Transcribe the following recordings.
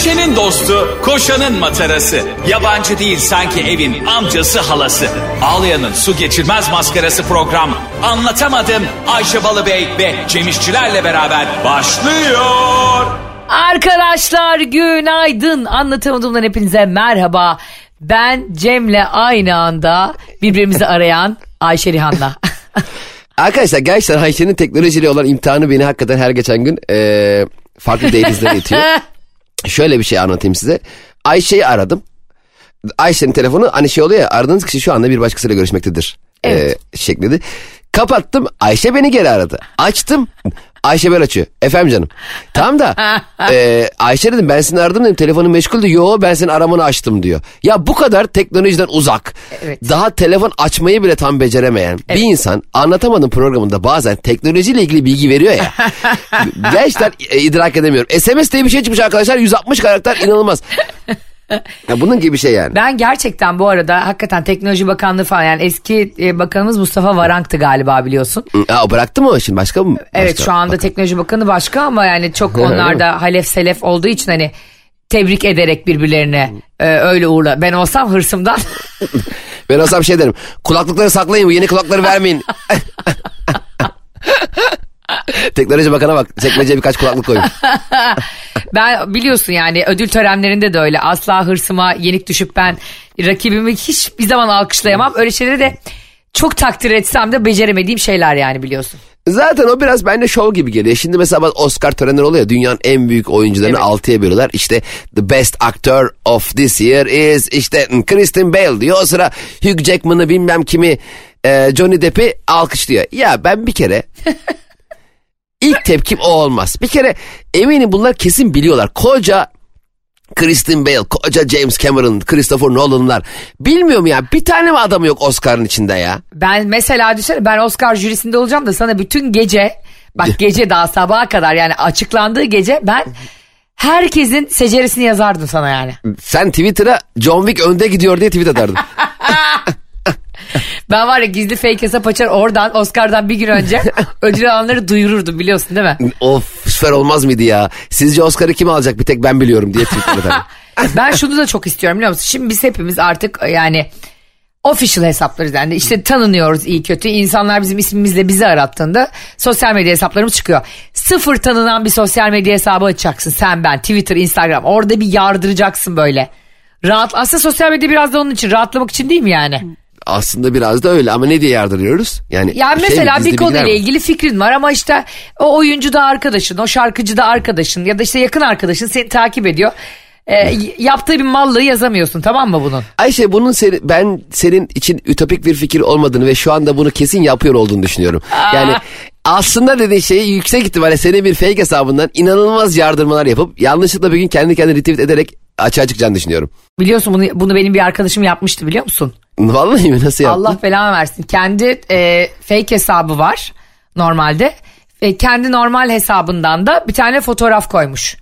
Düşenin dostu, koşanın matarası. Yabancı değil sanki evin amcası halası. Ağlayan'ın su geçirmez maskarası program. Anlatamadım Ayşe Balıbey ve Cemişçilerle beraber başlıyor. Arkadaşlar günaydın. Anlatamadığımdan hepinize merhaba. Ben Cem'le aynı anda birbirimizi arayan Ayşe Rihanna. Arkadaşlar gerçekten Ayşe'nin teknolojiyle olan imtihanı beni hakikaten her geçen gün eee, farklı dehlizlere itiyor. Şöyle bir şey anlatayım size. Ayşe'yi aradım. Ayşe'nin telefonu hani şey oluyor ya aradığınız kişi şu anda bir başkasıyla görüşmektedir. Evet. eee, şeklinde. Kapattım Ayşe beni geri aradı. Açtım Ayşe ben açıyor. Efendim canım. Tamam da eee, Ayşe dedim ben seni aradım dedim telefonun meşguldü. Yo ben senin aramanı açtım diyor. Ya bu kadar teknolojiden uzak. Evet. Daha telefon açmayı bile tam beceremeyen bir insan anlatamadım programında bazen teknolojiyle ilgili bilgi veriyor ya. gerçekten e, idrak edemiyorum. SMS diye bir şey çıkmış arkadaşlar 160 karakter inanılmaz. Ya bunun gibi bir şey yani. Ben gerçekten bu arada hakikaten Teknoloji Bakanlığı falan yani eski e, bakanımız Mustafa Varank'tı galiba biliyorsun. Aa, bıraktı mı o şimdi başka mı? Evet Başka- şu anda Teknoloji Bakanı başka ama yani çok onlar da halef selef olduğu için hani tebrik ederek birbirlerine e, öyle uğurla. Ben olsam hırsımdan Ben olsam şey derim. Kulaklıkları saklayın yeni kulakları vermeyin. Teknoloji bakana bak. Çekmeceye birkaç kulaklık koyun. Ben biliyorsun yani ödül törenlerinde de öyle. Asla hırsıma yenik düşüp ben rakibimi hiçbir zaman alkışlayamam. Öyle şeyleri de çok takdir etsem de beceremediğim şeyler yani biliyorsun. Zaten o biraz bende şov gibi geliyor. Şimdi mesela Oscar törenleri oluyor. ya, Dünyanın en büyük oyuncularını Evet. altıya bölüyorlar. İşte the best actor of this year is işte Kristen Bale diyor. O sıra Hugh Jackman'ı bilmem kimi e, Johnny Depp'i alkışlıyor. Ya ben bir kere ilk tepkim o olmaz. Bir kere eminim bunlar kesin biliyorlar. Koca Kristen Bale, koca James Cameron, Christopher Nolan'lar. Bilmiyorum ya bir tane mi adam yok Oscar'ın içinde ya? Ben mesela düşünsene ben Oscar jürisinde olacağım da sana bütün gece bak gece daha sabaha kadar yani açıklandığı gece ben herkesin seceresini yazardım sana yani. Sen Twitter'a John Wick önde gidiyor diye tweet atardın. Ben var ya gizli fake hesap açar oradan Oscar'dan bir gün önce ödül alanları duyururdum biliyorsun değil mi? of süper olmaz mıydı ya? Sizce Oscar'ı kim alacak bir tek ben biliyorum diye tweet atardım. Ben şunu da çok istiyorum biliyor musun? Şimdi biz hepimiz artık yani official hesaplarız yani işte tanınıyoruz iyi kötü. İnsanlar bizim ismimizle bizi arattığında sosyal medya hesaplarımız çıkıyor. Sıfır tanınan bir sosyal medya hesabı açacaksın sen ben Twitter Instagram orada bir yardıracaksın böyle. Rahat, aslında sosyal medya biraz da onun için rahatlamak için değil mi yani? Aslında biraz da öyle ama ne diye yardırıyoruz? Yani Ya şey mi, mesela gizli bir konuyla mi? ilgili fikrin var ama işte o oyuncu da arkadaşın, o şarkıcı da arkadaşın ya da işte yakın arkadaşın seni takip ediyor. Y- yaptığı bir mallığı yazamıyorsun tamam mı bunun? Ayşe bunun seni, ben senin için ütopik bir fikir olmadığını ve şu anda bunu kesin yapıyor olduğunu düşünüyorum. Yani aslında dediğin şeyi yüksek ihtimalle senin bir fake hesabından inanılmaz yardırmalar yapıp yanlışlıkla bir gün kendi kendine retweet ederek açığa çıkacağını düşünüyorum. Biliyorsun bunu, bunu benim bir arkadaşım yapmıştı biliyor musun? Vallahi mi nasıl yaptın? Allah belanı versin. Kendi e, fake hesabı var normalde. Ve kendi normal hesabından da bir tane fotoğraf koymuş.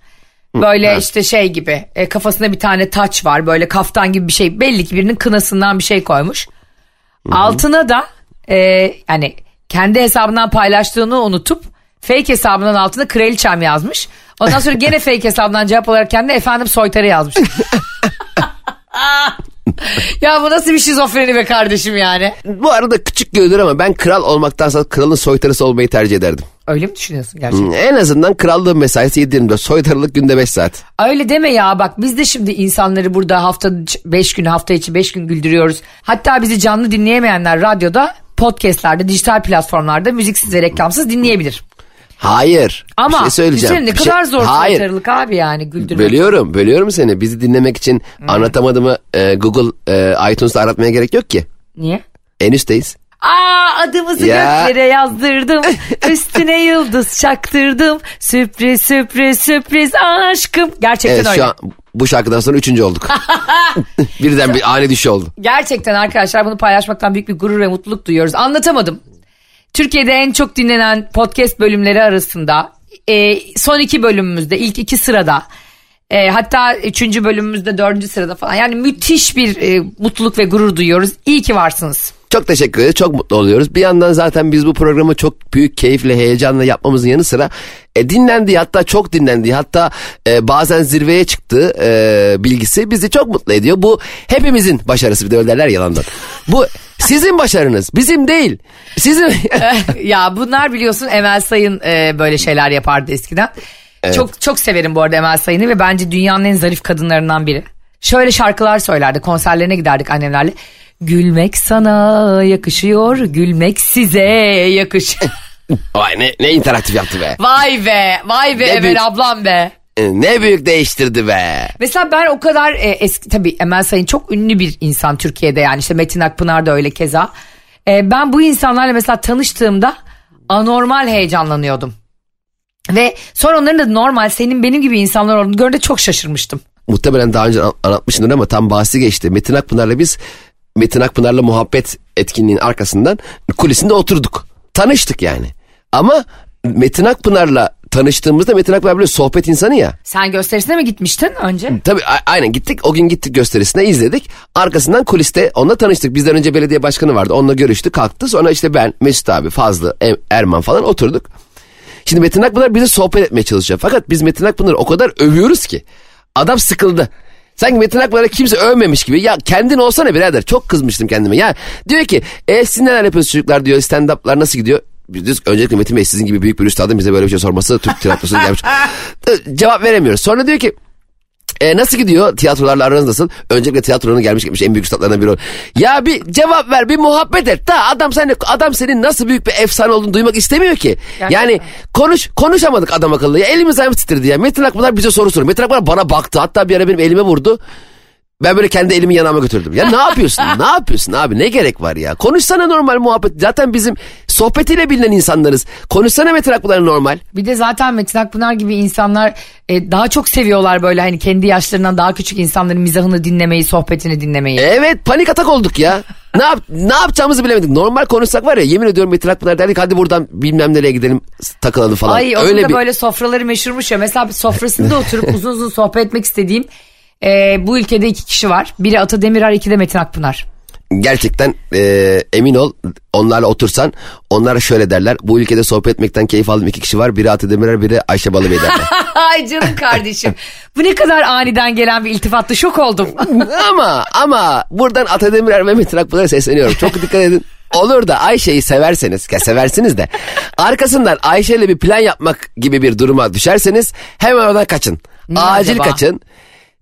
Böyle işte şey gibi e, kafasında bir tane taç var böyle kaftan gibi bir şey belli ki birinin kınasından bir şey koymuş. Altına da e, yani kendi hesabından paylaştığını unutup fake hesabından altına kraliçem yazmış. Ondan sonra gene fake hesabından cevap olarak kendi efendim soytarı yazmış. ya bu nasıl bir şizofreni be kardeşim yani. Bu arada küçük görünür ama ben kral olmaktansa kralın soytarısı olmayı tercih ederdim. Öyle mi düşünüyorsun gerçekten? Hmm, En azından krallığın mesaisi 7-24 soytarılık günde 5 saat. Öyle deme ya bak biz de şimdi insanları burada hafta 5 gün hafta içi 5 gün güldürüyoruz. Hatta bizi canlı dinleyemeyenler radyoda podcastlerde dijital platformlarda müziksiz ve reklamsız dinleyebilir. Hayır. Ama bir şey söyleyeceğim. düşünsene ne Bir şey- kadar zor Hayır. soytarılık abi yani güldürmek. Bölüyorum, bölüyorum seni. Bizi dinlemek için Hmm. anlatamadığımı e, Google e, iTunes'ta aratmaya gerek yok ki. Niye? En üstteyiz. Aa adımızı Ya. göklere yazdırdım. Üstüne yıldız çaktırdım. Sürpriz sürpriz sürpriz aşkım. Gerçekten Evet öyle. şu an bu şarkıdan sonra üçüncü olduk. Birden bir ani düşüş oldu. Gerçekten arkadaşlar bunu paylaşmaktan büyük bir gurur ve mutluluk duyuyoruz. Anlatamadım. Türkiye'de en çok dinlenen podcast bölümleri arasında e, son iki bölümümüzde ilk iki sırada e, hatta üçüncü bölümümüzde dördüncü sırada falan yani müthiş bir e, mutluluk ve gurur duyuyoruz. İyi ki varsınız. Çok teşekkür ederiz. Çok mutlu oluyoruz. Bir yandan zaten biz bu programı çok büyük keyifle, heyecanla yapmamızın yanı sıra e, dinlendiği hatta çok dinlendiği hatta e, bazen zirveye çıktığı e, bilgisi bizi çok mutlu ediyor. Bu hepimizin başarısı bir de öyle derler yalandan. Bu sizin başarınız bizim değil. Sizin ya bunlar biliyorsun Emel Sayın e, böyle şeyler yapardı eskiden. Çok çok severim bu arada Emel Sayın'ı ve bence dünyanın en zarif kadınlarından biri. Şöyle şarkılar söylerdi konserlerine giderdik annemlerle. Gülmek sana yakışıyor, gülmek size yakışıyor. Vay ne, ne interaktif yaptı be. vay be, vay be Ne Emel büyük- ablam be. E, Ne büyük değiştirdi be. Mesela ben o kadar e, eski tabii Emel Sayın çok ünlü bir insan Türkiye'de yani işte Metin Akpınar da öyle keza. E, ben bu insanlarla mesela tanıştığımda anormal heyecanlanıyordum. Ve sonra onların da normal senin benim gibi insanlar olduğunu görünce çok şaşırmıştım. muhtemelen daha önce an- anlatmışımdır ama tam bahsi geçti. Metin Akpınar'la biz Metin Akpınar'la muhabbet etkinliğin arkasından kulisinde oturduk. Tanıştık yani. Ama Metin Akpınar'la tanıştığımızda Metin Akpınar böyle sohbet insanı ya. Sen gösterisine mi gitmiştin önce? Tabii aynen gittik o gün gittik gösterisine izledik. Arkasından kuliste onunla tanıştık. Bizden önce belediye başkanı vardı. Onunla görüştük kalktı. Sonra işte ben Mesut abi Fazlı Erman falan oturduk. Şimdi Metin Akpınar bize sohbet etmeye çalışıyor. Fakat biz Metin Akpınar'ı o kadar övüyoruz ki. Adam sıkıldı. Sanki Metin Akpınar'ı kimse övmemiş gibi. Ya kendin olsana birader. Çok kızmıştım kendime. Ya diyor ki e, siz neler yapıyorsunuz çocuklar diyor. Stand-up'lar nasıl gidiyor? Biz öncelikle Metin Bey sizin gibi büyük bir üstadın bize böyle bir şey sorması Türk tiyatrosuna gelmiş. Cevap veremiyoruz. Sonra diyor ki e, nasıl gidiyor? Tiyatrolarla aranız nasıl? Öncelikle tiyatronun gelmiş gitmiş en büyük üstadlarından biri o. Ya bir cevap ver, bir muhabbet et. Da adam sen adam senin nasıl büyük bir efsane olduğunu duymak istemiyor ki. Yani konuş konuşamadık adam akıllı. Ya, elimiz ayağımız titredi ya. Metin Akpınar bize soru soruyor. Metin Akpınar bana baktı. Hatta bir ara benim elime vurdu. Ben böyle kendi elimi yanağıma götürdüm. Ya ne yapıyorsun? ne yapıyorsun abi? Ne gerek var ya? Konuşsana normal muhabbet. Zaten bizim sohbetiyle bilinen insanlarız. Konuşsana Metin Akpınar normal. Bir de zaten Metin Akpınar gibi insanlar e, daha çok seviyorlar böyle hani kendi yaşlarından daha küçük insanların mizahını dinlemeyi, sohbetini dinlemeyi. Evet panik atak olduk ya. ne, yap, ne yapacağımızı bilemedik. Normal konuşsak var ya yemin ediyorum Metin Akpınar derdik hadi buradan bilmem nereye gidelim takılalım falan. Ay onun Öyle da bir... böyle sofraları meşhurmuş ya. Mesela bir sofrasında oturup uzun uzun sohbet etmek istediğim e, bu ülkede iki kişi var. Biri Ata Demirer, iki de Metin Akpınar. Gerçekten e, emin ol onlarla otursan onlar şöyle derler. Bu ülkede sohbet etmekten keyif aldığım iki kişi var. Biri Atı Demirer biri Ayşe Balıbey derler. Ay canım kardeşim. bu ne kadar aniden gelen bir iltifattı. Şok oldum. ama ama buradan Ata Demirer ve Metin Akpınar'a sesleniyorum. Çok dikkat edin. Olur da Ayşe'yi severseniz, ya seversiniz de arkasından Ayşe ile bir plan yapmak gibi bir duruma düşerseniz hemen oradan kaçın. Ne Acil acaba? kaçın.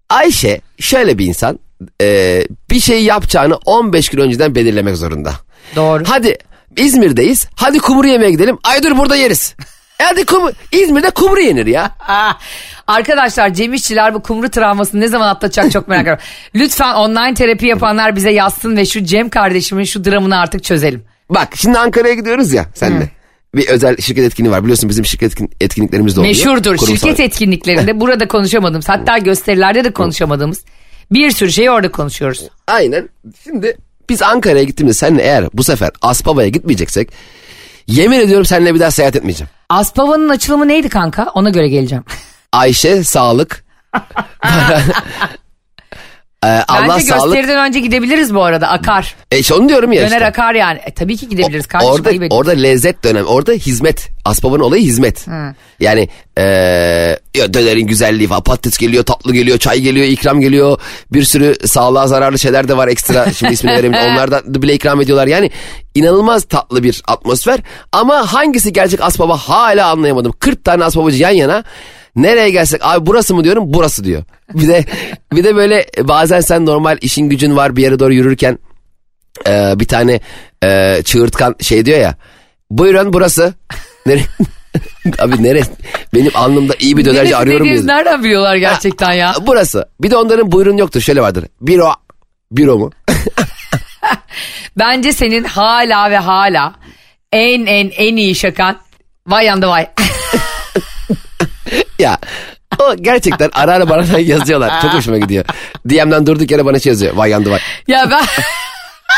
Ayşe şöyle bir insan e, bir şey yapacağını 15 gün önceden belirlemek zorunda. Doğru. Hadi İzmir'deyiz. Hadi kumru yemeye gidelim. Ay dur burada yeriz. E hadi kum, İzmir'de kumru yenir ya. Ah, Arkadaşlar Cem İşçiler bu kumru travmasını ne zaman atlatacak çok merak ediyorum. Lütfen online terapi yapanlar bize yazsın ve şu Cem kardeşimin şu dramını artık çözelim. Bak şimdi Ankara'ya gidiyoruz ya senle. Bir özel şirket etkinliği var. Biliyorsun bizim şirket etkin- etkinliklerimiz de oluyor. Meşhurdur. Kurumsal. Şirket etkinliklerinde burada konuşamadığımız hatta gösterilerde de konuşamadığımız bir sürü şeyi orada konuşuyoruz. Aynen. Şimdi biz Ankara'ya gittiğimizde seninle eğer bu sefer Aspava'ya gitmeyeceksek yemin ediyorum seninle bir daha seyahat etmeyeceğim. Aspava'nın açılımı neydi kanka? Ona göre geleceğim. Ayşe sağlık. Ee, Allah Bence sağlık. gösteriden önce gidebiliriz bu arada. Akar. E işte onu diyorum ya Döner işte. akar yani. E, tabii ki gidebiliriz kardeşim. Orada, ayıp orada lezzet dönem. Orada hizmet. Aspava'nın olayı hizmet. Yani eee ya dönerin güzelliği var. Patates geliyor, tatlı geliyor, çay geliyor, ikram geliyor. Bir sürü sağlığa zararlı şeyler de var ekstra. Şimdi ismini veremeyeyim. Onlar da bile ikram ediyorlar. Yani inanılmaz tatlı bir atmosfer. Ama hangisi gerçek Aspava hala anlayamadım. 40 tane Aspavacı yan yana. Nereye gelsek abi burası mı diyorum burası diyor. Bir de bir de böyle bazen sen normal işin gücün var bir yere doğru yürürken e, bir tane e, çığırtkan şey diyor ya. Buyurun burası. Nere Abi neresi? Benim alnımda iyi bir dönerci Neresi arıyorum diyor. nereden biliyorlar gerçekten ya? Burası. Bir de onların buyurun yoktur. Şöyle vardır. Biro. Biro mu? Bence senin hala ve hala en en en iyi şakan vay yandı vay. ya o gerçekten ara ara bana yazıyorlar. Çok hoşuma gidiyor. DM'den durduk yere bana şey yazıyor. Vay yandı vay. ya ben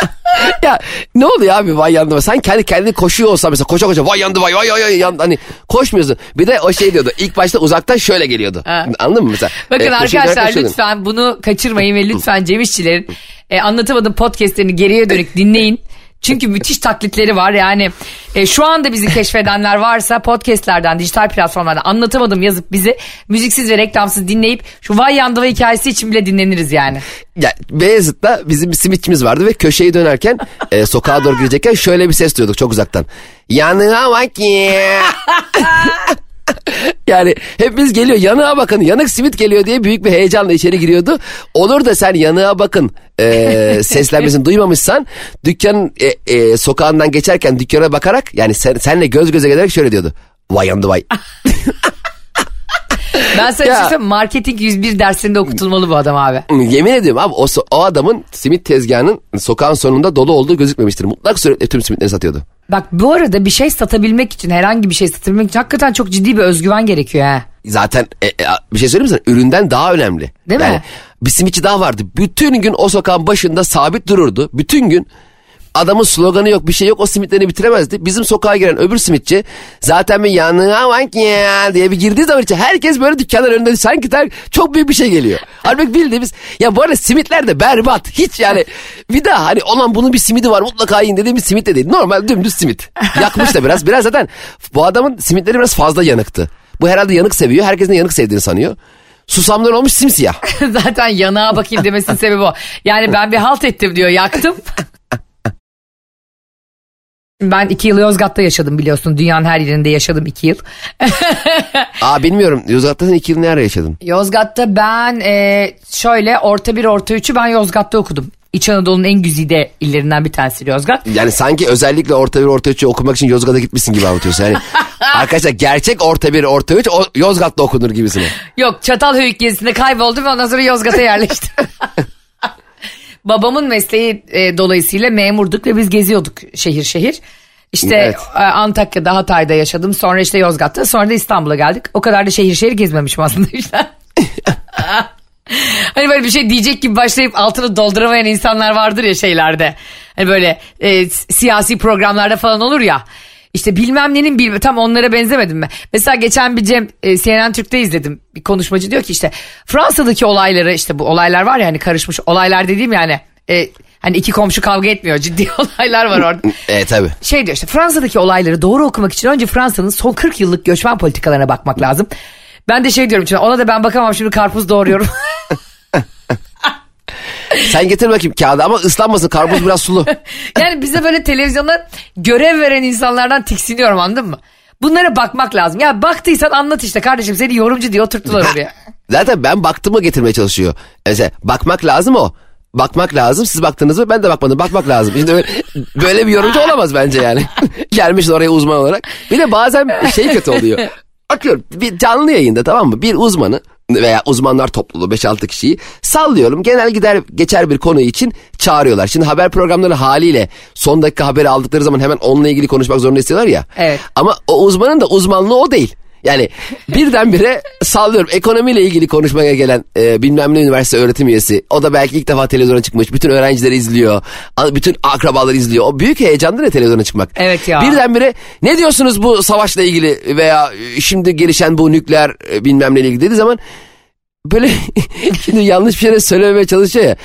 ya ne oluyor abi vay yandı vay. Sen kendi kendini koşuyor olsan mesela koşa koşa vay yandı vay vay vay, yandı. Hani koşmuyorsun. Bir de o şey diyordu. İlk başta uzaktan şöyle geliyordu. Ha. Anladın mı mesela? bakın E, koşuyorken arkadaşlar lütfen bunu kaçırmayın ve lütfen Cem İşçilerin e, anlatamadım podcastlerini geriye dönük dinleyin. Çünkü müthiş taklitleri var yani e, şu anda bizi keşfedenler varsa podcastlerden dijital platformlardan anlatamadım yazıp bizi müziksiz ve reklamsız dinleyip şu Vay Yandıva hikayesi için bile dinleniriz yani. Ya Beyazıt'ta bizim bir simitçimiz vardı ve köşeyi dönerken e, sokağa doğru girecekken şöyle bir ses duyuyorduk çok uzaktan. Yanına bak ya. yani hepimiz geliyor yanığa bakın yanık simit geliyor diye büyük bir heyecanla içeri giriyordu. Olur da sen yanığa bakın e, seslenmesini duymamışsan dükkanın e, e, sokağından geçerken dükkana bakarak yani sen, senle göz göze gelerek şöyle diyordu. Vay yandı vay. Ben sana Ya. ya. marketing 101 dersinde okutulmalı bu adam abi. Yemin ediyorum abi o, o adamın simit tezgahının sokağın sonunda dolu olduğu gözükmemiştir. Mutlak suretle tüm simitleri satıyordu. Bak bu arada bir şey satabilmek için herhangi bir şey satabilmek için hakikaten çok ciddi bir özgüven gerekiyor ha. Zaten e, e, bir şey söyleyeyim mi sana? Üründen daha önemli. Değil mi? yani, Bir simitçi daha vardı. Bütün gün o sokağın başında sabit dururdu. Bütün gün adamın sloganı yok bir şey yok o simitlerini bitiremezdi. Bizim sokağa giren öbür simitçi zaten bir yanına bak ya diye bir girdiği zaman içeri herkes böyle dükkanların önünde sanki der, çok büyük bir şey geliyor. Halbuki bildiğimiz ya bu arada simitler de berbat hiç yani bir daha hani olan bunun bir simidi var mutlaka yiyin dediğim bir simit de değil. Normal dümdüz simit. Yakmış da biraz biraz zaten bu adamın simitleri biraz fazla yanıktı. Bu herhalde yanık seviyor herkesin yanık sevdiğini sanıyor. Susamdan olmuş simsiyah. Zaten yanağa bakayım demesinin sebebi o. Yani ben bir halt ettim diyor yaktım. Ben iki yıl Yozgat'ta yaşadım biliyorsun. Dünyanın her yerinde yaşadım iki yıl. Aa bilmiyorum Yozgat'ta sen iki yıl ne ara yaşadın? Yozgat'ta ben e, şöyle orta bir orta üçü ben Yozgat'ta okudum. İç Anadolu'nun en güzide illerinden bir tanesi Yozgat. Yani sanki özellikle orta bir orta üçü okumak için Yozgat'a gitmişsin gibi anlatıyorsun. Yani arkadaşlar gerçek orta bir orta üç Yozgat'ta okunur gibisine. Yok Çatalhöyük gezisinde kayboldum ve ondan sonra Yozgat'a yerleştim. Babamın mesleği e, dolayısıyla memurduk ve biz geziyorduk şehir şehir. İşte Evet. e, Antakya'da, Hatay'da yaşadım. Sonra işte Yozgat'ta, sonra da İstanbul'a geldik. O kadar da şehir şehir gezmemişim aslında işte. hani böyle bir şey diyecek gibi başlayıp altını dolduramayan insanlar vardır ya şeylerde. Hani böyle e, siyasi programlarda falan olur ya. İşte bilmem nenin bilmem tam onlara benzemedim mi? Mesela geçen bir Cem e, CNN Türk'te izledim. Bir konuşmacı diyor ki işte Fransa'daki olayları işte bu olaylar var ya hani karışmış olaylar dediğim yani e, hani iki komşu kavga etmiyor ciddi olaylar var orada. E tabi. Şey diyor işte Fransa'daki olayları doğru okumak için önce Fransa'nın son 40 yıllık göçmen politikalarına bakmak lazım. Ben de şey diyorum ona da ben bakamam şimdi karpuz doğruyorum. Sen getir bakayım kağıdı ama ıslanmasın karpuz biraz sulu. yani bize böyle televizyonda görev veren insanlardan tiksiniyorum anladın mı? Bunlara bakmak lazım. Ya baktıysan anlat işte kardeşim seni yorumcu diye oturttular oraya. Zaten ben baktığımı getirmeye çalışıyor. Mesela bakmak lazım o. Bakmak lazım. Siz baktınız mı? Ben de bakmadım. Bakmak lazım. Şimdi böyle, böyle bir yorumcu olamaz bence yani. Gelmiş oraya uzman olarak. Bir de bazen şey kötü oluyor. Bakıyorum bir canlı yayında tamam mı? Bir uzmanı veya uzmanlar topluluğu 5-6 kişiyi sallıyorum. Genel gider geçer bir konu için çağırıyorlar. Şimdi haber programları haliyle son dakika haberi aldıkları zaman hemen onunla ilgili konuşmak zorunda istiyorlar ya. Evet. Ama o uzmanın da uzmanlığı o değil. Yani birdenbire sallıyorum ekonomiyle ilgili konuşmaya gelen e, bilmem ne üniversite öğretim üyesi. O da belki ilk defa televizyona çıkmış. Bütün öğrencileri izliyor. Bütün akrabaları izliyor. O büyük heyecandır ya televizyona çıkmak. Evet ya. Birdenbire ne diyorsunuz bu savaşla ilgili veya e, şimdi gelişen bu nükleer e, bilmem neyle ilgili dediği zaman böyle şimdi yanlış bir şeyler söylememeye çalışıyor ya.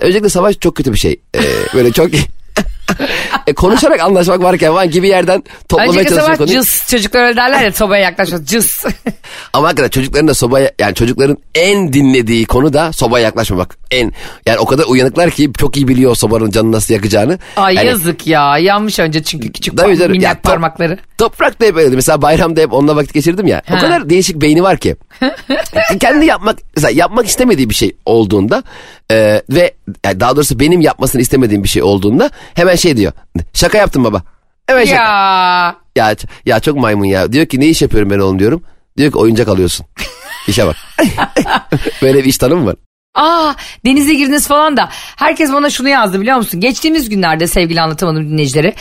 Öncelikle savaş çok kötü bir şey. E, böyle çok e, konuşarak anlaşmak varken var gibi yerden toplamaya Önceki çalışıyor konuyu. cız çocuklar öyle derler ya sobaya yaklaşmaz cız. Ama hakikaten çocukların da sobaya yani çocukların en dinlediği konu da sobaya yaklaşmamak. En yani o kadar uyanıklar ki çok iyi biliyor sobanın canını nasıl yakacağını. Ay Yani yazık ya yanmış önce çünkü küçük Tabii canım. minnak Ya parmakları. Toprak da hep öyle. Mesela bayramda hep onunla vakit geçirdim ya. O Ha. kadar değişik beyni var ki. Kendi yapmak mesela yapmak istemediği bir şey olduğunda e, ve yani daha doğrusu benim yapmasını istemediğim bir şey olduğunda hemen şey diyor. Şaka yaptım baba. Evet şaka. Ya. Ya, ya çok maymun ya. Diyor ki ne iş yapıyorum ben oğlum diyorum. Diyor ki oyuncak alıyorsun. İşe bak. Böyle bir iş tanımı var. Aa denize girdiniz falan da herkes bana şunu yazdı biliyor musun? Geçtiğimiz günlerde sevgili anlatamadım dinleyicileri.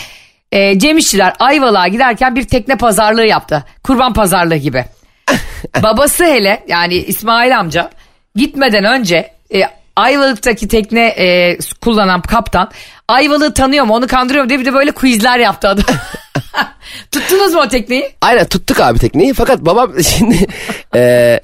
E, Cem İşçiler Ayvalık'a giderken bir tekne pazarlığı yaptı. Kurban pazarlığı gibi. Babası hele yani İsmail amca gitmeden önce e, Ayvalık'taki tekne e, kullanan kaptan Ayvalık'ı tanıyor mu onu kandırıyor mu diye bir de böyle quizler yaptı adam. Tuttunuz mu o tekneyi? Aynen tuttuk abi tekneyi fakat babam şimdi e,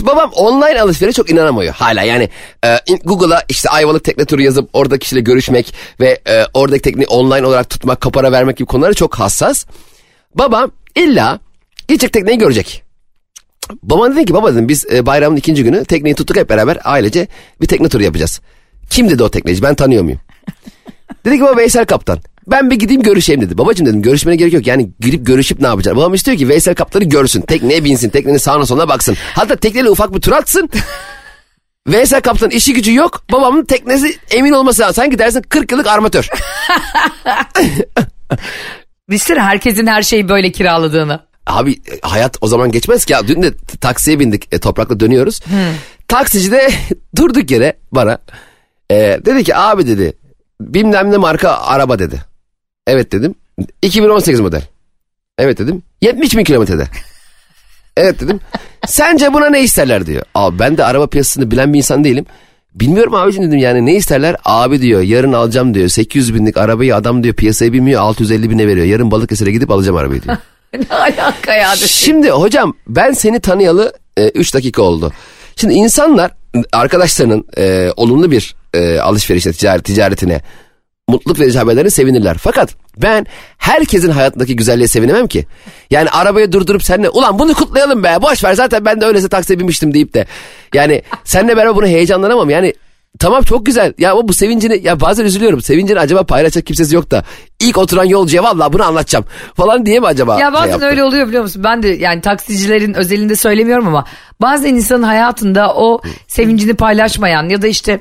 babam online alışverişe çok inanamıyor hala yani e, Google'a işte Ayvalık tekne turu yazıp orada kişiyle görüşmek ve e, oradaki tekneyi online olarak tutmak kapara vermek gibi konulara çok hassas. Babam illa gidecek tekneyi görecek. Babam dedi ki baba dedim biz e, bayramın ikinci günü tekneyi tuttuk hep beraber ailece bir tekne turu yapacağız. Kim dedi o tekneci ben tanıyor muyum? dedi ki baba Veysel Kaptan. Ben bir gideyim görüşeyim dedi. Babacım dedim görüşmene gerek yok. Yani girip görüşüp ne yapacak? Babam istiyor ki Veysel Kaptan'ı görsün. Tekneye binsin. Teknenin sağına soluna baksın. Hatta tekneyle ufak bir tur atsın. Veysel Kaptan işi gücü yok. Babamın teknesi emin olması lazım. Sanki dersin 40 yıllık armatör. Düşünsene herkesin her şeyi böyle kiraladığını. Abi e, hayat o zaman geçmez ki. Ya, dün de taksiye bindik e, toprakla dönüyoruz. Taksici de durduk yere bana e, dedi ki abi dedi bilmem ne marka araba dedi. Evet dedim. 2018 model. Evet dedim. 70 bin kilometrede. Evet dedim. Sence buna ne isterler diyor. Abi ben de araba piyasasını bilen bir insan değilim. Bilmiyorum abicim dedim yani ne isterler? Abi diyor yarın alacağım diyor. 800 binlik arabayı adam diyor piyasaya bilmiyor 650 bine veriyor. Yarın Balıkesir'e gidip alacağım arabayı diyor. Ne alaka ya? Şimdi hocam ben seni tanıyalı 3 dakika oldu. Şimdi insanlar arkadaşlarının e, olumlu bir e, alışverişe ticaret, ticaretine mutluluk verici haberlerine sevinirler. Fakat ben herkesin hayatındaki güzelliğe sevinemem ki. Yani arabayı durdurup seninle ulan bunu kutlayalım be boş ver zaten ben de öylese taksiye binmiştim deyip de. Yani seninle beraber bunu heyecanlanamam yani Tamam çok güzel. Ya ama bu sevincini ya bazen üzülüyorum. Sevincini acaba paylaşacak kimsesi yok da. ilk oturan yolcuya vallahi bunu anlatacağım falan diye mi acaba? Ya şey bazen yaptı? öyle oluyor biliyor musun? Ben de yani taksicilerin özelinde söylemiyorum ama bazen insanın hayatında o sevincini paylaşmayan ya da işte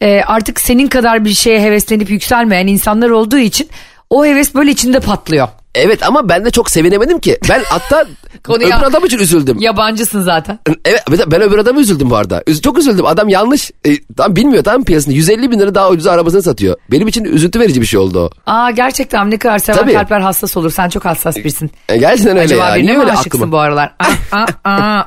e, artık senin kadar bir şeye heveslenip yükselmeyen insanlar olduğu için o heves böyle içinde patlıyor. Evet ama ben de çok sevinemedim ki. Ben hatta Konuya- öbür adam için üzüldüm. Yabancısın zaten. Evet ben öbür adamı üzüldüm bu arada. Üz- Çok üzüldüm. Adam yanlış. E, tam bilmiyor tam piyasasında. 150 bin lira daha ucuz arabasını satıyor. Benim için üzüntü verici bir şey oldu o. Aa gerçekten ne kadar seven Tabii. kalpler hassas olur. Sen çok hassas birisin. E, gerçekten öyle Acaba ya. Niye mi aşıksın aklıma? bu aralar? Aa, aa, aa.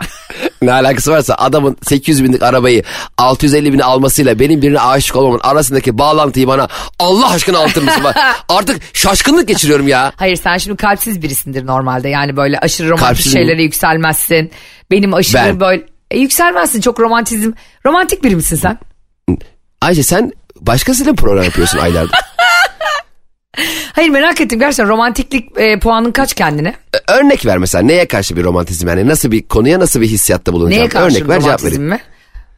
Ne alakası varsa adamın 800 binlik arabayı 650 bini almasıyla benim birine aşık olmamın arasındaki bağlantıyı bana Allah aşkına anlatır mısın? Artık şaşkınlık geçiriyorum ya. Hayır sen şimdi kalpsiz birisindir normalde. Yani böyle aşırı romantik Kalpsiz mi? şeylere yükselmezsin. Benim aşırı Ben. böyle... E, yükselmezsin çok romantizm. Romantik biri misin sen? Ayşe sen başkasıyla mı program yapıyorsun aylardır? Hayır merak ettim gerçekten romantiklik e, puanın kaç kendine? Örnek ver mesela neye karşı bir romantizm yani nasıl bir konuya nasıl bir hissiyatta bulunacağım? Neye karşı Örnek ver cevap romantizm vereyim. mi?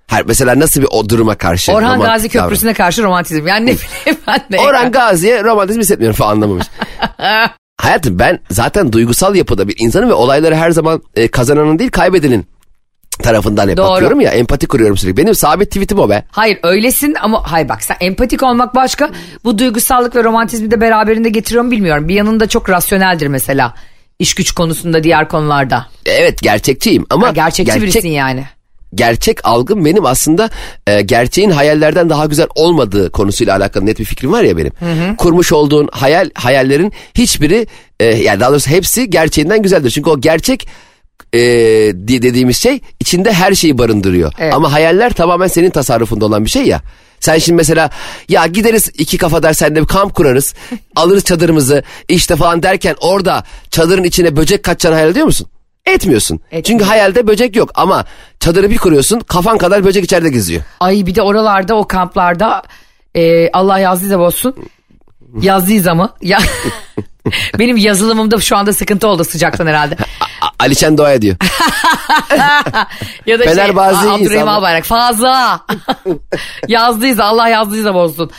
Hayır, mesela nasıl bir o duruma karşı? Orhan roman- Gazi davran- Köprüsü'ne karşı romantizm. Yani ne bileyim ben de. Orhan Gazi'ye romantizm hissetmiyorum falan anlamamış. Hayatım ben zaten duygusal yapıda bir insanım ve olayları her zaman e, kazananın değil kaybedenin tarafından hep Doğru. bakıyorum ya empati kuruyorum sürekli. Benim sabit tweetim o be. Hayır öylesin ama hayır bak sen empatik olmak başka. Bu duygusallık ve romantizmi de beraberinde getiriyor mu bilmiyorum. Bir yanında çok rasyoneldir mesela. İş güç konusunda diğer konularda. Evet gerçekçiyim ama Ha, gerçekçi gerçek, birisin yani. Gerçek algım benim aslında e, gerçeğin hayallerden daha güzel olmadığı konusuyla alakalı net bir fikrim var ya benim. Kurmuş olduğun hayal hayallerin hiçbiri e, yani daha doğrusu hepsi gerçeğinden güzeldir. Çünkü o gerçek e, dediğimiz şey içinde her şeyi barındırıyor. Evet. Ama hayaller tamamen senin tasarrufunda olan bir şey ya. Sen şimdi mesela ya gideriz iki kafadar senle bir kamp kurarız. alırız çadırımızı işte falan derken orada çadırın içine böcek kaçacağını hayal ediyor musun? Etmiyorsun. Etmiyorum. Çünkü hayalde böcek yok ama çadırı bir kuruyorsun kafan kadar böcek içeride geziyor. Ay bir de oralarda o kamplarda e, Allah yazdıysa bozsun. Yazdıysa mı? Ya, benim yazılımımda şu anda sıkıntı oldu sıcaktan herhalde. Alişen Doğa'ya diyor. Ya da şey Fenerbahçe Aa, Abdurrahim. Albayrak fazla. yazdıysa Allah yazdıysa bozsun.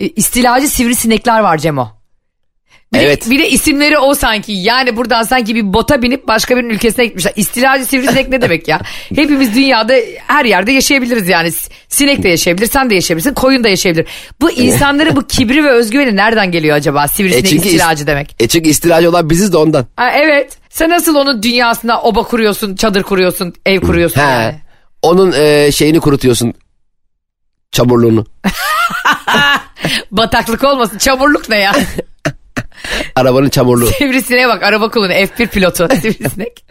E, İstilacı sivrisinekler var Cemo. Bir, Evet. de, bir de isimleri o sanki. Yani buradan sanki bir bota binip başka birinin ülkesine gitmişler. İstilacı sivrisinek ne demek ya? Hepimiz dünyada her yerde yaşayabiliriz yani. Sinek de yaşayabilir, sen de yaşayabilirsin, koyun da yaşayabilir. Bu insanların bu kibri ve özgüveni nereden geliyor acaba? E Sivrisinek çünkü, istilacı is- demek. E çünkü istilacı olan biziz de ondan. Ha, evet. Sen nasıl onun dünyasına oba kuruyorsun, çadır kuruyorsun, ev kuruyorsun He. yani. Onun e, şeyini kurutuyorsun. Çamurluğunu. Bataklık olmasın. Çamurluk ne ya? Arabanın çamurluğu. Sivrisineğe bak araba kullanı F1 pilotu sivrisinek.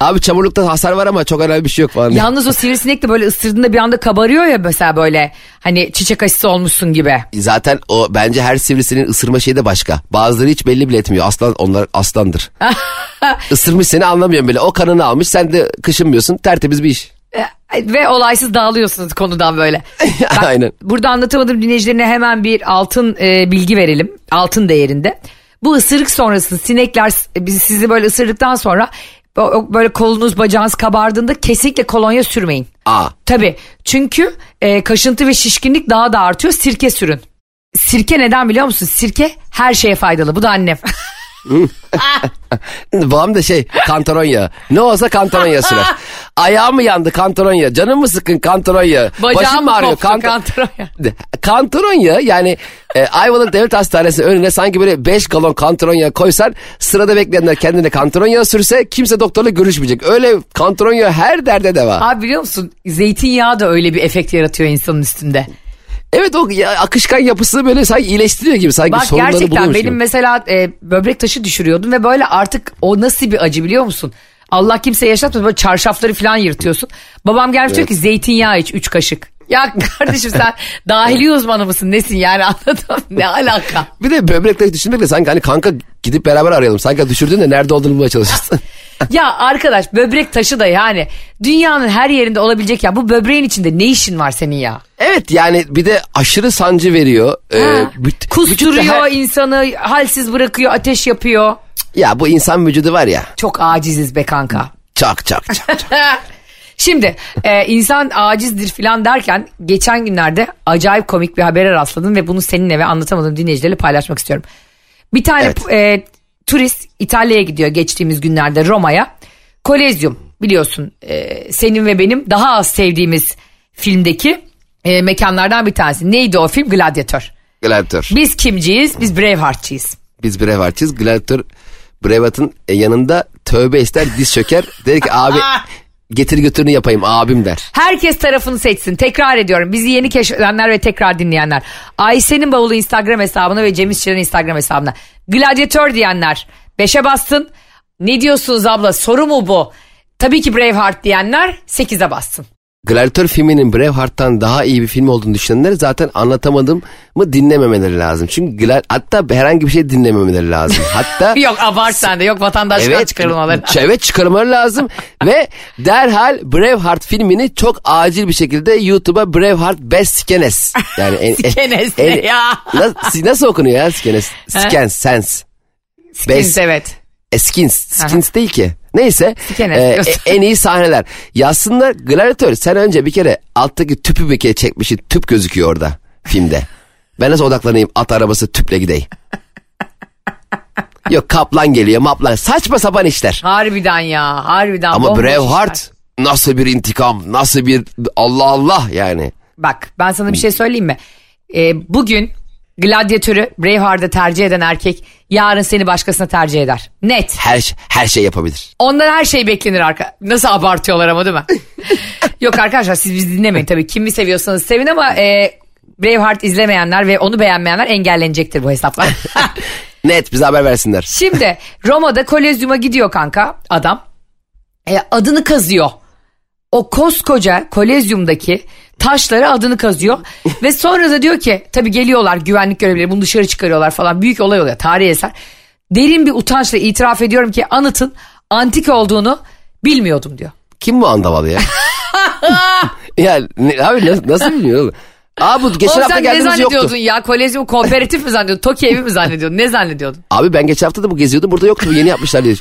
Abi çamurlukta hasar var ama çok önemli bir şey yok falan. Yalnız o sivrisinek de böyle ısırdığında bir anda kabarıyor ya mesela böyle hani çiçek aşısı olmuşsun gibi. Zaten o bence her sivrisinin ısırma şeyi de başka. Bazıları hiç belli bile etmiyor. Aslan onlar aslandır. Isırmış seni anlamıyorum bile. O kanını almış sen de kışınmıyorsun. Tertemiz bir iş. E, Ve olaysız dağılıyorsunuz konudan böyle. Bak, Aynen. Burada anlatamadığım dinleyicilerine hemen bir altın e, bilgi verelim. Altın değerinde. Bu ısırık sonrası sinekler bizi sizi böyle ısırdıktan sonra böyle kolunuz bacağınız kabardığında kesinlikle kolonya sürmeyin. Aa. Tabii çünkü e, kaşıntı ve şişkinlik daha da artıyor sirke sürün. Sirke neden biliyor musun? Sirke her şeye faydalı. Bu da annem. Babam da şey kantaron yağı. Ne olsa kantaron yağı sürer. Ayağım mı yandı kantaron yağı. Canım mı sıkın kantaron yağı. Bacağım Başım mı ağrıyor kanta- kantaron yağı. Kantaron yağı yani e, Ayvalık Devlet Hastanesi önüne sanki böyle 5 galon kantaron yağı koysan sırada bekleyenler kendine kantaron yağı sürse kimse doktorla görüşmeyecek. Öyle kantaron yağı her derde deva. Abi biliyor musun zeytinyağı da öyle bir efekt yaratıyor insanın üstünde. Evet o ya, akışkan yapısı böyle sanki iyileştiriyor gibi. Sanki Bak sorunları gerçekten benim gibi. mesela e, böbrek taşı düşürüyordum ve böyle artık o nasıl bir acı biliyor musun? Allah kimseye yaşatmaz böyle çarşafları falan yırtıyorsun. Babam gelmiş diyor ki zeytinyağı iç 3 kaşık. Ya kardeşim sen dahili uzmanı mısın nesin yani anladın mı? Ne alaka? Bir de böbrekleri düşünmekle sanki hani kanka gidip beraber arayalım. Sanki düşürdün de nerede olduğunu bulmaya çalışırsın. Ya arkadaş böbrek taşı da yani dünyanın her yerinde olabilecek ya bu böbreğin içinde ne işin var senin ya? evet yani bir de aşırı sancı veriyor. Ee, Ha. büt- Kusturuyor her- insanı halsiz bırakıyor ateş yapıyor. Ya bu insan vücudu var ya. Çok aciziz be kanka. Çak çak çak. çak. Şimdi e, insan acizdir filan derken geçen günlerde acayip komik bir habere rastladım ve bunu seninle ve anlatamadığım dinleyicilerle paylaşmak istiyorum. Bir tane Evet. e, turist İtalya'ya gidiyor geçtiğimiz günlerde Roma'ya. Kolezyum biliyorsun e, senin ve benim daha az sevdiğimiz filmdeki e, mekanlardan bir tanesi. Neydi o film? Gladiator. Gladiator. Biz kimciyiz? Biz Braveheart'çıyız. Biz Braveheart'çıyız. Gladiator Braveheart'ın yanında tövbe ister diz çöker. Der ki abi getir götürünü yapayım abim der. Herkes tarafını seçsin. Tekrar ediyorum. Bizi yeni keşfedenler ve tekrar dinleyenler. Ayşe'nin bavulu Instagram hesabına ve Cem İşçilerin Instagram hesabına. Gladyatör diyenler. Beşe bastın. Ne diyorsunuz abla? Soru mu bu? Tabii ki Braveheart diyenler 8'e bassın. Gladiator filminin Braveheart'tan daha iyi bir film olduğunu düşünenler zaten anlatamadım mı dinlememeleri lazım. Çünkü Glad hatta herhangi bir şey dinlememeleri lazım. Hatta Yok abart sen de. Yok vatandaşlıktan Evet, çıkarılmaları. ç- evet çıkarmaları lazım ve derhal Braveheart filmini çok acil bir şekilde YouTube'a Braveheart Best Skenes yani en, Skenes ne ya? nasıl, nasıl okunuyor ya Skenes? Skens, Sense. Skins evet. E, skins. Skins değil ki. Neyse. E, e, en iyi sahneler. Yazsınlar Gladiator sen önce bir kere alttaki tüpü bir kere çekmişsin. Tüp gözüküyor orada filmde. Ben nasıl odaklanayım at arabası tüple gideyim. Yok kaplan geliyor maplan. Saçma sapan işler. Harbiden ya. Harbiden. Ama bomboş işler. Braveheart nasıl bir intikam, nasıl bir Allah Allah yani. Bak ben sana bir şey söyleyeyim mi? Ee, bugün gladyatörü Braveheart'ı tercih eden erkek yarın seni başkasına tercih eder. Net. Her her şey yapabilir. Ondan her şey beklenir arka. Nasıl abartıyorlar ama değil mi? Yok arkadaşlar siz bizi dinlemeyin tabii. Kimi seviyorsanız sevin ama e, Braveheart izlemeyenler ve onu beğenmeyenler engellenecektir bu hesaplar. Net bize haber versinler. Şimdi Roma'da Kolezyum'a gidiyor kanka adam. E, adını kazıyor. O koskoca Kolezyum'daki taşları adını kazıyor. ve sonra da diyor ki tabii geliyorlar güvenlik görevlileri bunu dışarı çıkarıyorlar falan. Büyük olay oluyor tarihi eser. Derin bir utançla itiraf ediyorum ki anıtın antik olduğunu bilmiyordum diyor. Kim bu andaval ya? ya ne, abi nasıl, nasıl bilmiyor oğlum? Aa bu geçen Oğlum hafta sen ne geldiğimiz yoktu. zannediyordun ya? Kolezyum kooperatif mi zannediyordun? Toki evi mi zannediyordun? Ne zannediyordun? Abi ben geçen hafta da bu geziyordum burada yoktu yeni yapmışlar diye.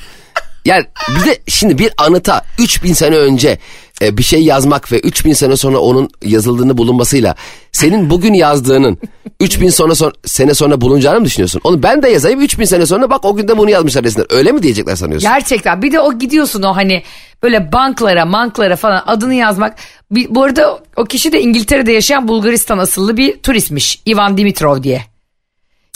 Yani bir de şimdi bir anıta 3000 sene önce e, bir şey yazmak ve 3000 sene sonra onun yazıldığını bulunmasıyla senin bugün yazdığının 3000 sonra, son, sene sonra bulunacağını mı düşünüyorsun? Onu ben de yazayım 3000 sene sonra bak o gün de bunu yazmışlar desinler. Öyle mi diyecekler sanıyorsun? Gerçekten bir de o gidiyorsun o hani böyle banklara manklara falan adını yazmak. Bir, bu arada o kişi de İngiltere'de yaşayan Bulgaristan asıllı bir turistmiş. Ivan Dimitrov diye.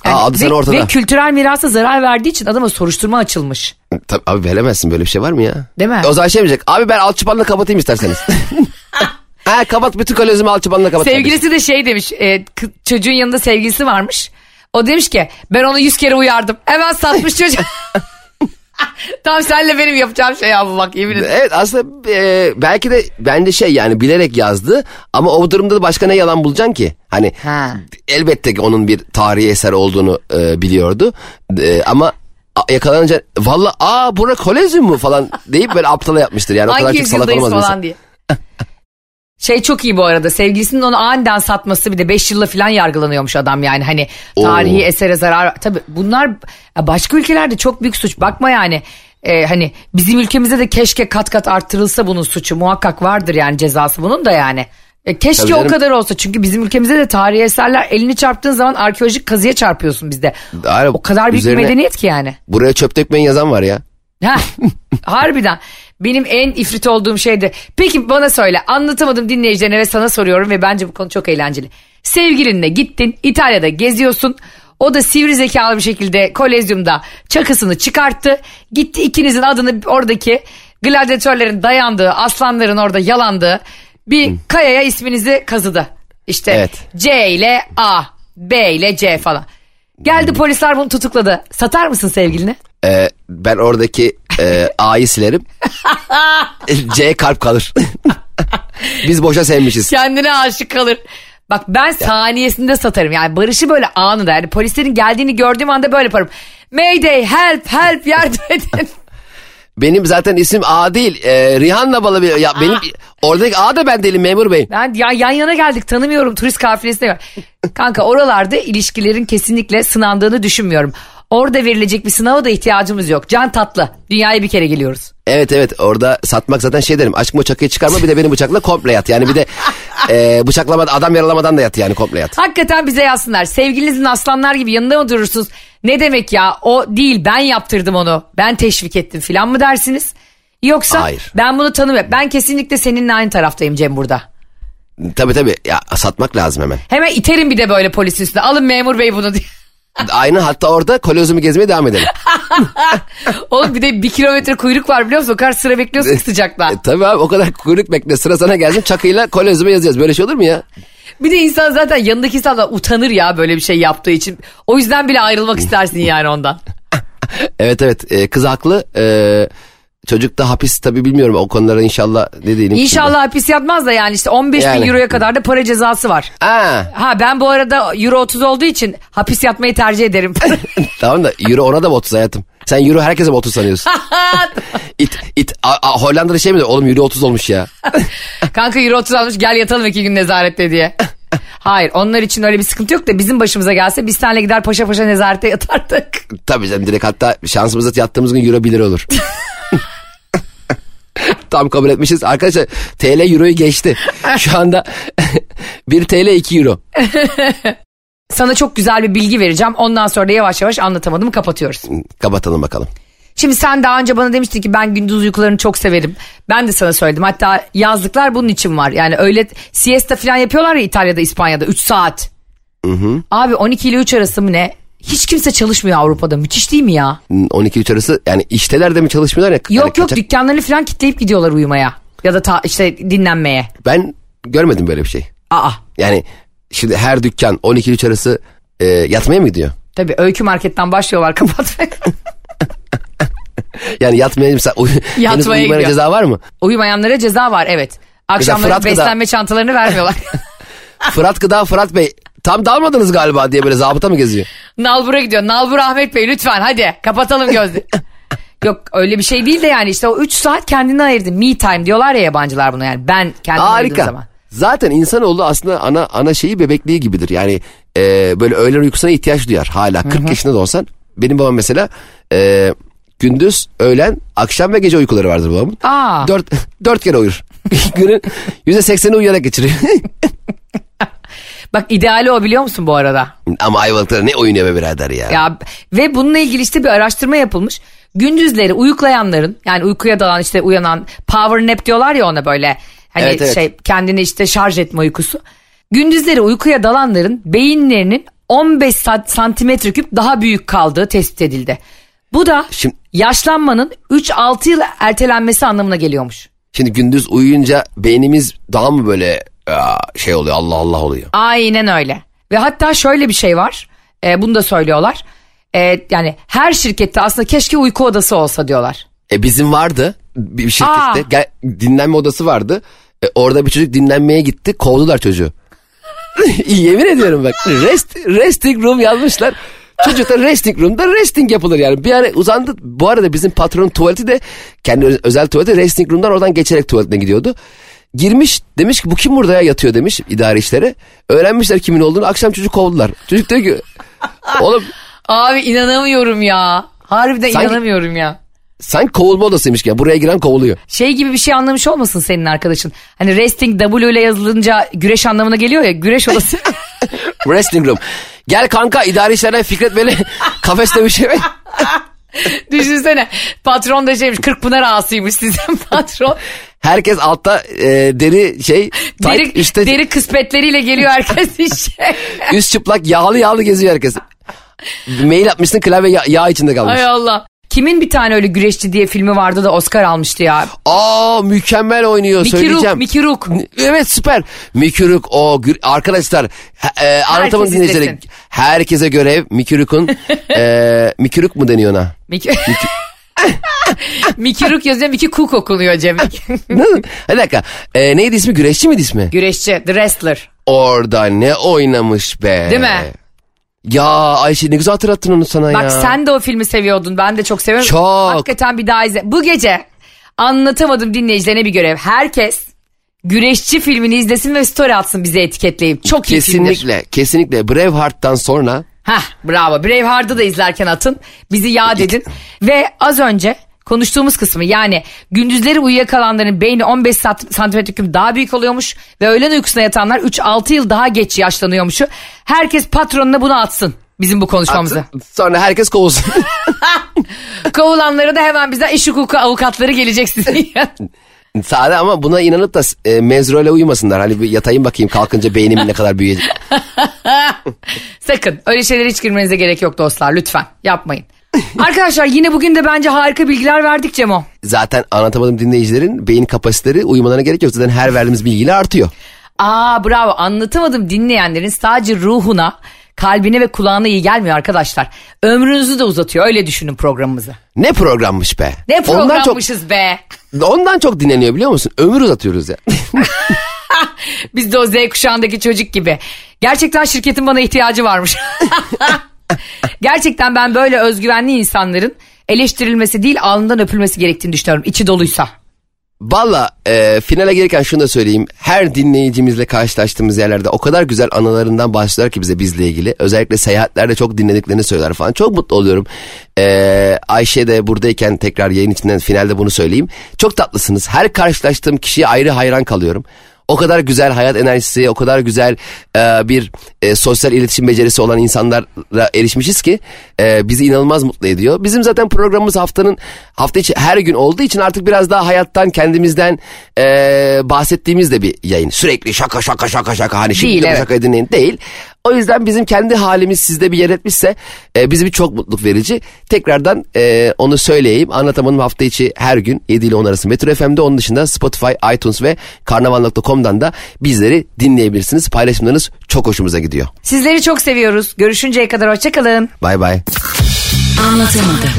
Aa, adı ve, sana ortada. ve kültürel mirasa zarar verdiği için adama soruşturma açılmış. Tabii, abi veremezsin böyle bir şey var mı ya? Değil mi? O zaman şey diyecek abi ben alçıpanla kapatayım isterseniz. ha kapat bütün kolezyumu alçıpanla kapat. kardeşim. Sevgilisi de şey demiş e, çocuğun yanında sevgilisi varmış. O demiş ki ben onu yüz kere uyardım. Hemen satmış çocuk. Tam senle benim yapacağım şey abi bak yemin ederim. Evet aslında e, belki de bence şey yani bilerek yazdı ama o durumda da başka ne yalan bulacaksın ki? Hani Ha. elbette ki onun bir tarihi eser olduğunu e, biliyordu E, ama yakalanınca valla aa bura kolezyum mu falan deyip böyle aptala yapmıştır. Yani o kadar çok salak olmaz falan insan. diye. Şey çok iyi bu arada sevgilisinin onu aniden satması bir de 5 yılla falan yargılanıyormuş adam yani hani tarihi Oo. esere zarar. Tabii bunlar başka ülkelerde çok büyük suç bakma yani e, hani bizim ülkemizde de keşke kat kat arttırılsa bunun suçu muhakkak vardır yani cezası bunun da yani. E, keşke Tabii o canım. kadar olsa çünkü bizim ülkemizde de tarihi eserler elini çarptığın zaman arkeolojik kazıya çarpıyorsun bizde. Aynen. O kadar büyük Üzerine- bir medeniyet ki yani. Buraya çöp dökmeyin yazan var ya. Heh, harbiden. Benim en ifrit olduğum şeydi. Peki bana söyle anlatamadım dinleyicilerine ve sana soruyorum ve bence bu konu çok eğlenceli. Sevgilinle gittin İtalya'da geziyorsun. O da sivri zekalı bir şekilde kolezyumda çakısını çıkarttı. Gitti ikinizin adını oradaki gladyatörlerin dayandığı, aslanların orada yalandığı bir kayaya isminizi kazıdı. İşte Evet. C ile A, B ile C falan. Geldi polisler bunu tutukladı. Satar mısın sevgilini? Ee, ben oradaki e, A'yı silerim. C kalp kalır. Biz boşa sevmişiz. Kendine aşık kalır. Bak ben saniyesinde satarım. Yani Barış'ı böyle anında yani polislerin geldiğini gördüğüm anda böyle yaparım. Mayday help help yardım edin. Benim zaten isim A değil. E, Rihanna balı bir. Ya benim oradaki A da ben değilim memur bey. Ben ya yan yana geldik tanımıyorum turist kafilesine. Kanka oralarda ilişkilerin kesinlikle sınandığını düşünmüyorum. Orada verilecek bir sınava da ihtiyacımız yok. Can tatlı. Dünyaya bir kere geliyoruz. Evet evet orada satmak zaten şey derim. Aşkım o çakıyı çıkarma bir de beni bıçakla komple yat. Yani bir de e, bıçaklamadan adam yaralamadan da yat yani komple yat. Hakikaten bize yazsınlar. Sevgilinizin aslanlar gibi yanında mı durursunuz? Ne demek ya o değil ben yaptırdım onu. Ben teşvik ettim filan mı dersiniz? Yoksa Hayır. ben bunu tanımıyorum. Ben kesinlikle seninle aynı taraftayım Cem burada. Tabii tabii ya satmak lazım hemen. Hemen iterim bir de böyle polisin üstüne. Alın memur bey bunu diye. Aynı hatta orada kolezyumu gezmeye devam edelim. Oğlum bir de bir kilometre kuyruk var biliyor musun? O kadar sıra bekliyorsun ki sıcakta. E, tabii abi o kadar kuyruk bekle sıra sana gelsin çakıyla kolezyumu yazacağız. Böyle şey olur mu ya? Bir de insan zaten yanındaki insan da utanır ya böyle bir şey yaptığı için. O yüzden bile ayrılmak istersin yani ondan. Evet evet e, kız haklı. E, çocuk da hapis tabii bilmiyorum o konulara inşallah ne diyelim. İnşallah hapis yatmaz da yani işte 15 bin Yani. euroya kadar da para cezası var. Aa, Ha ben bu arada euro 30 olduğu için hapis yatmayı tercih ederim. tamam da euro ona da mı 30 hayatım? Sen euro herkese mi 30 sanıyorsun? it, it, a, a, Hollanda'da şey mi diyor? Oğlum euro 30 olmuş ya. Kanka euro 30 almış gel yatalım iki gün nezarette diye. Hayır onlar için öyle bir sıkıntı yok da bizim başımıza gelse biz seninle gider paşa paşa nezarette yatardık. Tabii canım direkt hatta şansımıza yattığımız gün euro 1 lira olur. Tam kabul etmişiz. Arkadaşlar TL euroyu geçti. Şu anda 1 TL 2 euro. Sana çok güzel bir bilgi vereceğim. Ondan sonra da yavaş yavaş anlatamadığımı kapatıyoruz. Kapatalım bakalım. Şimdi sen daha önce bana demiştin ki ben gündüz uykularını çok severim. Ben de sana söyledim. Hatta yazlıklar bunun için var. Yani öyle siesta falan yapıyorlar ya İtalya'da, İspanya'da 3 saat. Abi 12 ile 3 arası mı ne? Hiç kimse çalışmıyor Avrupa'da. Müthiş değil mi ya? 12 3 arası yani işteler de mi çalışmıyorlar ya? Yok Yani yok kaçak- dükkanlarını falan kitleyip gidiyorlar uyumaya. Ya da ta, işte dinlenmeye. Ben görmedim böyle bir şey. Aa Yani şimdi her dükkan 12 3 arası e, yatmaya mı gidiyor? tabii öykü marketten başlıyorlar kapatmaya. Yani yatmaya mesela uy- henüz Yatmaya uyumana gidiyor. ceza var mı? Uyumayanlara ceza var evet. Akşamları Fırat Gıda- beslenme çantalarını vermiyorlar. Fırat Gıda Fırat Bey tam dalmadınız galiba diye böyle zabıta mı geziyor? Nalbur'a gidiyor. Nalbur Ahmet Bey lütfen hadi kapatalım gözü. Yok öyle bir şey değil de yani işte o 3 saat kendine ayırdın. Me time diyorlar ya yabancılar buna yani ben kendime Harika. zaman. Zaten insanoğlu aslında ana ana şeyi bebekliği gibidir. Yani e, böyle öğlen uykusuna ihtiyaç duyar hala. 40 yaşında da olsan. Benim babam mesela e, gündüz, öğlen, akşam ve gece uykuları vardır babamın. Aa. Dört, dört kere uyur. Günün yüzde sekseni uyuyarak geçiriyor. Bak ideali o biliyor musun bu arada? Ama Ayvalık'ta ne oynuyor be birader ya. Ya ve bununla ilgili işte bir araştırma yapılmış. Gündüzleri uyuklayanların yani uykuya dalan işte uyanan power nap diyorlar ya ona böyle. Hani Evet, evet. şey kendini işte şarj etme uykusu. Gündüzleri uykuya dalanların beyinlerinin 15 sa- santimetre küp daha büyük kaldığı tespit edildi. Bu da Şimdi- yaşlanmanın 3-6 yıl ertelenmesi anlamına geliyormuş. Şimdi gündüz uyuyunca beynimiz daha mı böyle şey oluyor Allah Allah oluyor. Aynen öyle. Ve hatta şöyle bir şey var. E, bunu da söylüyorlar. E, yani her şirkette aslında keşke uyku odası olsa diyorlar. E bizim vardı bir şirkette Aa. gel, dinlenme odası vardı. E, orada bir çocuk dinlenmeye gitti kovdular çocuğu. Yemin ediyorum bak rest, resting room yazmışlar. Çocuk da resting room'da resting yapılır yani. Bir ara uzandı. Bu arada bizim patronun tuvaleti de kendi özel tuvaleti resting room'dan oradan geçerek tuvaletine gidiyordu. Girmiş demiş ki bu kim burada ya yatıyor demiş idare işleri. Öğrenmişler kimin olduğunu akşam çocuk kovdular. Çocuk diyor ki oğlum Abi inanamıyorum ya. Harbiden Sanki- inanamıyorum ya. sanki kovulma odasıymış ki buraya giren kovuluyor. Şey gibi bir şey anlamış olmasın senin arkadaşın. Hani resting W ile yazılınca güreş anlamına geliyor ya güreş odası. Wrestling room. Gel kanka idare işlerden Fikret böyle kafeste bir şey mi? Düşünsene patron da şeymiş Kırkpınar ağasıymış sizin patron. Herkes altta e, deri şey tight, Deri, üstte deri kısmetleriyle geliyor herkes işe. üst çıplak yağlı yağlı geziyor herkes. Mail atmışsın klavye yağ, yağ içinde kalmış. Ay Allah. Kimin bir tane öyle güreşçi diye filmi vardı da Oscar almıştı ya. Aa mükemmel oynuyor Mickey söyleyeceğim. Mickey Rook. Evet süper. Mickey Rook o arkadaşlar e, dinleyicileri. izlesin. Herkese görev Mickey Rook'un e, Mickey Rook mu deniyor ona? Mickey... Mickey Rook yazıyor Mickey Cook okunuyor Cem. Ne? Bir dakika. E, neydi ismi? Güreşçi miydi ismi? Güreşçi, The Wrestler. Orada ne oynamış be. Değil mi? Ya Ayşe ne güzel hatırlattın onu sana Bak ya. sen de o filmi seviyordun. Ben de çok seviyorum. Çok. Hakikaten bir daha izle. Bu gece anlatamadım dinleyicilerine bir görev. Herkes güreşçi filmini izlesin ve story atsın bize etiketleyip. Çok iyi filmdir. Kesinlikle, kesinlikle. Braveheart'tan sonra Hah bravo. Braveheart'ı da izlerken atın. Bizi yad edin. Ve az önce konuştuğumuz kısmı yani gündüzleri uyuyakalanların beyni 15 sat- santimetre küp daha büyük oluyormuş ve öğlen uykusuna yatanlar 3-6 yıl daha geç yaşlanıyormuşu. Herkes patronuna bunu atsın bizim bu konuşmamızı. sonra herkes kovulsun. Kovulanlara da hemen bize iş hukuku avukatları gelecek yanına. Sade ama buna inanıp da e, mezrole uyumasınlar. Hani bir yatayım bakayım kalkınca beynimin ne kadar büyüyecek. Sakın öyle şeylere hiç girmenize gerek yok dostlar lütfen yapmayın. Arkadaşlar yine bugün de bence harika bilgiler verdik Cemo. Zaten anlatamadım dinleyicilerin beyin kapasiteleri uyumalarına gerek yok. Zaten her verdiğimiz bilgiyle artıyor. Aa bravo anlatamadım dinleyenlerin sadece ruhuna, kalbine ve kulağına iyi gelmiyor arkadaşlar. Ömrünüzü de uzatıyor öyle düşünün programımızı. Ne programmış be. Ne Ondan çok, programmışız be. ondan çok dinleniyor biliyor musun? Ömür uzatıyoruz ya. Biz de o Z kuşağındaki çocuk gibi. Gerçekten şirketin bana ihtiyacı varmış. Gerçekten ben böyle özgüvenli insanların eleştirilmesi değil alnından öpülmesi gerektiğini düşünüyorum. İçi doluysa. Valla e, finale gelirken şunu da söyleyeyim. Her dinleyicimizle karşılaştığımız yerlerde o kadar güzel anılarından bahsediyorlar ki bize bizle ilgili. Özellikle seyahatlerde çok dinlediklerini söyler falan. Çok mutlu oluyorum. E, Ayşe de buradayken tekrar yayın içinden finalde bunu söyleyeyim. Çok tatlısınız. Her karşılaştığım kişiye ayrı hayran kalıyorum. O kadar güzel hayat enerjisi, o kadar güzel e, bir e, sosyal iletişim becerisi olan insanlara erişmişiz ki e, bizi inanılmaz mutlu ediyor. Bizim zaten programımız haftanın hafta içi her gün olduğu için artık biraz daha hayattan kendimizden e, bahsettiğimiz de bir yayın. Sürekli şaka şaka şaka şaka hani şimdi Değil, de bu evet. şakayı dinleyin değil. O yüzden bizim kendi halimiz sizde bir yer etmişse e, bizi bir çok mutluluk verici. Tekrardan e, onu söyleyeyim. Anlatamadım hafta içi her gün 7 ile 10 arası Metro FM'de onun dışında Spotify, iTunes ve karnaval.com'dan da bizleri dinleyebilirsiniz. Paylaşımlarınız çok hoşumuza gidiyor. Sizleri çok seviyoruz. Görüşünceye kadar hoşçakalın. Bay bay. Anlatamadım.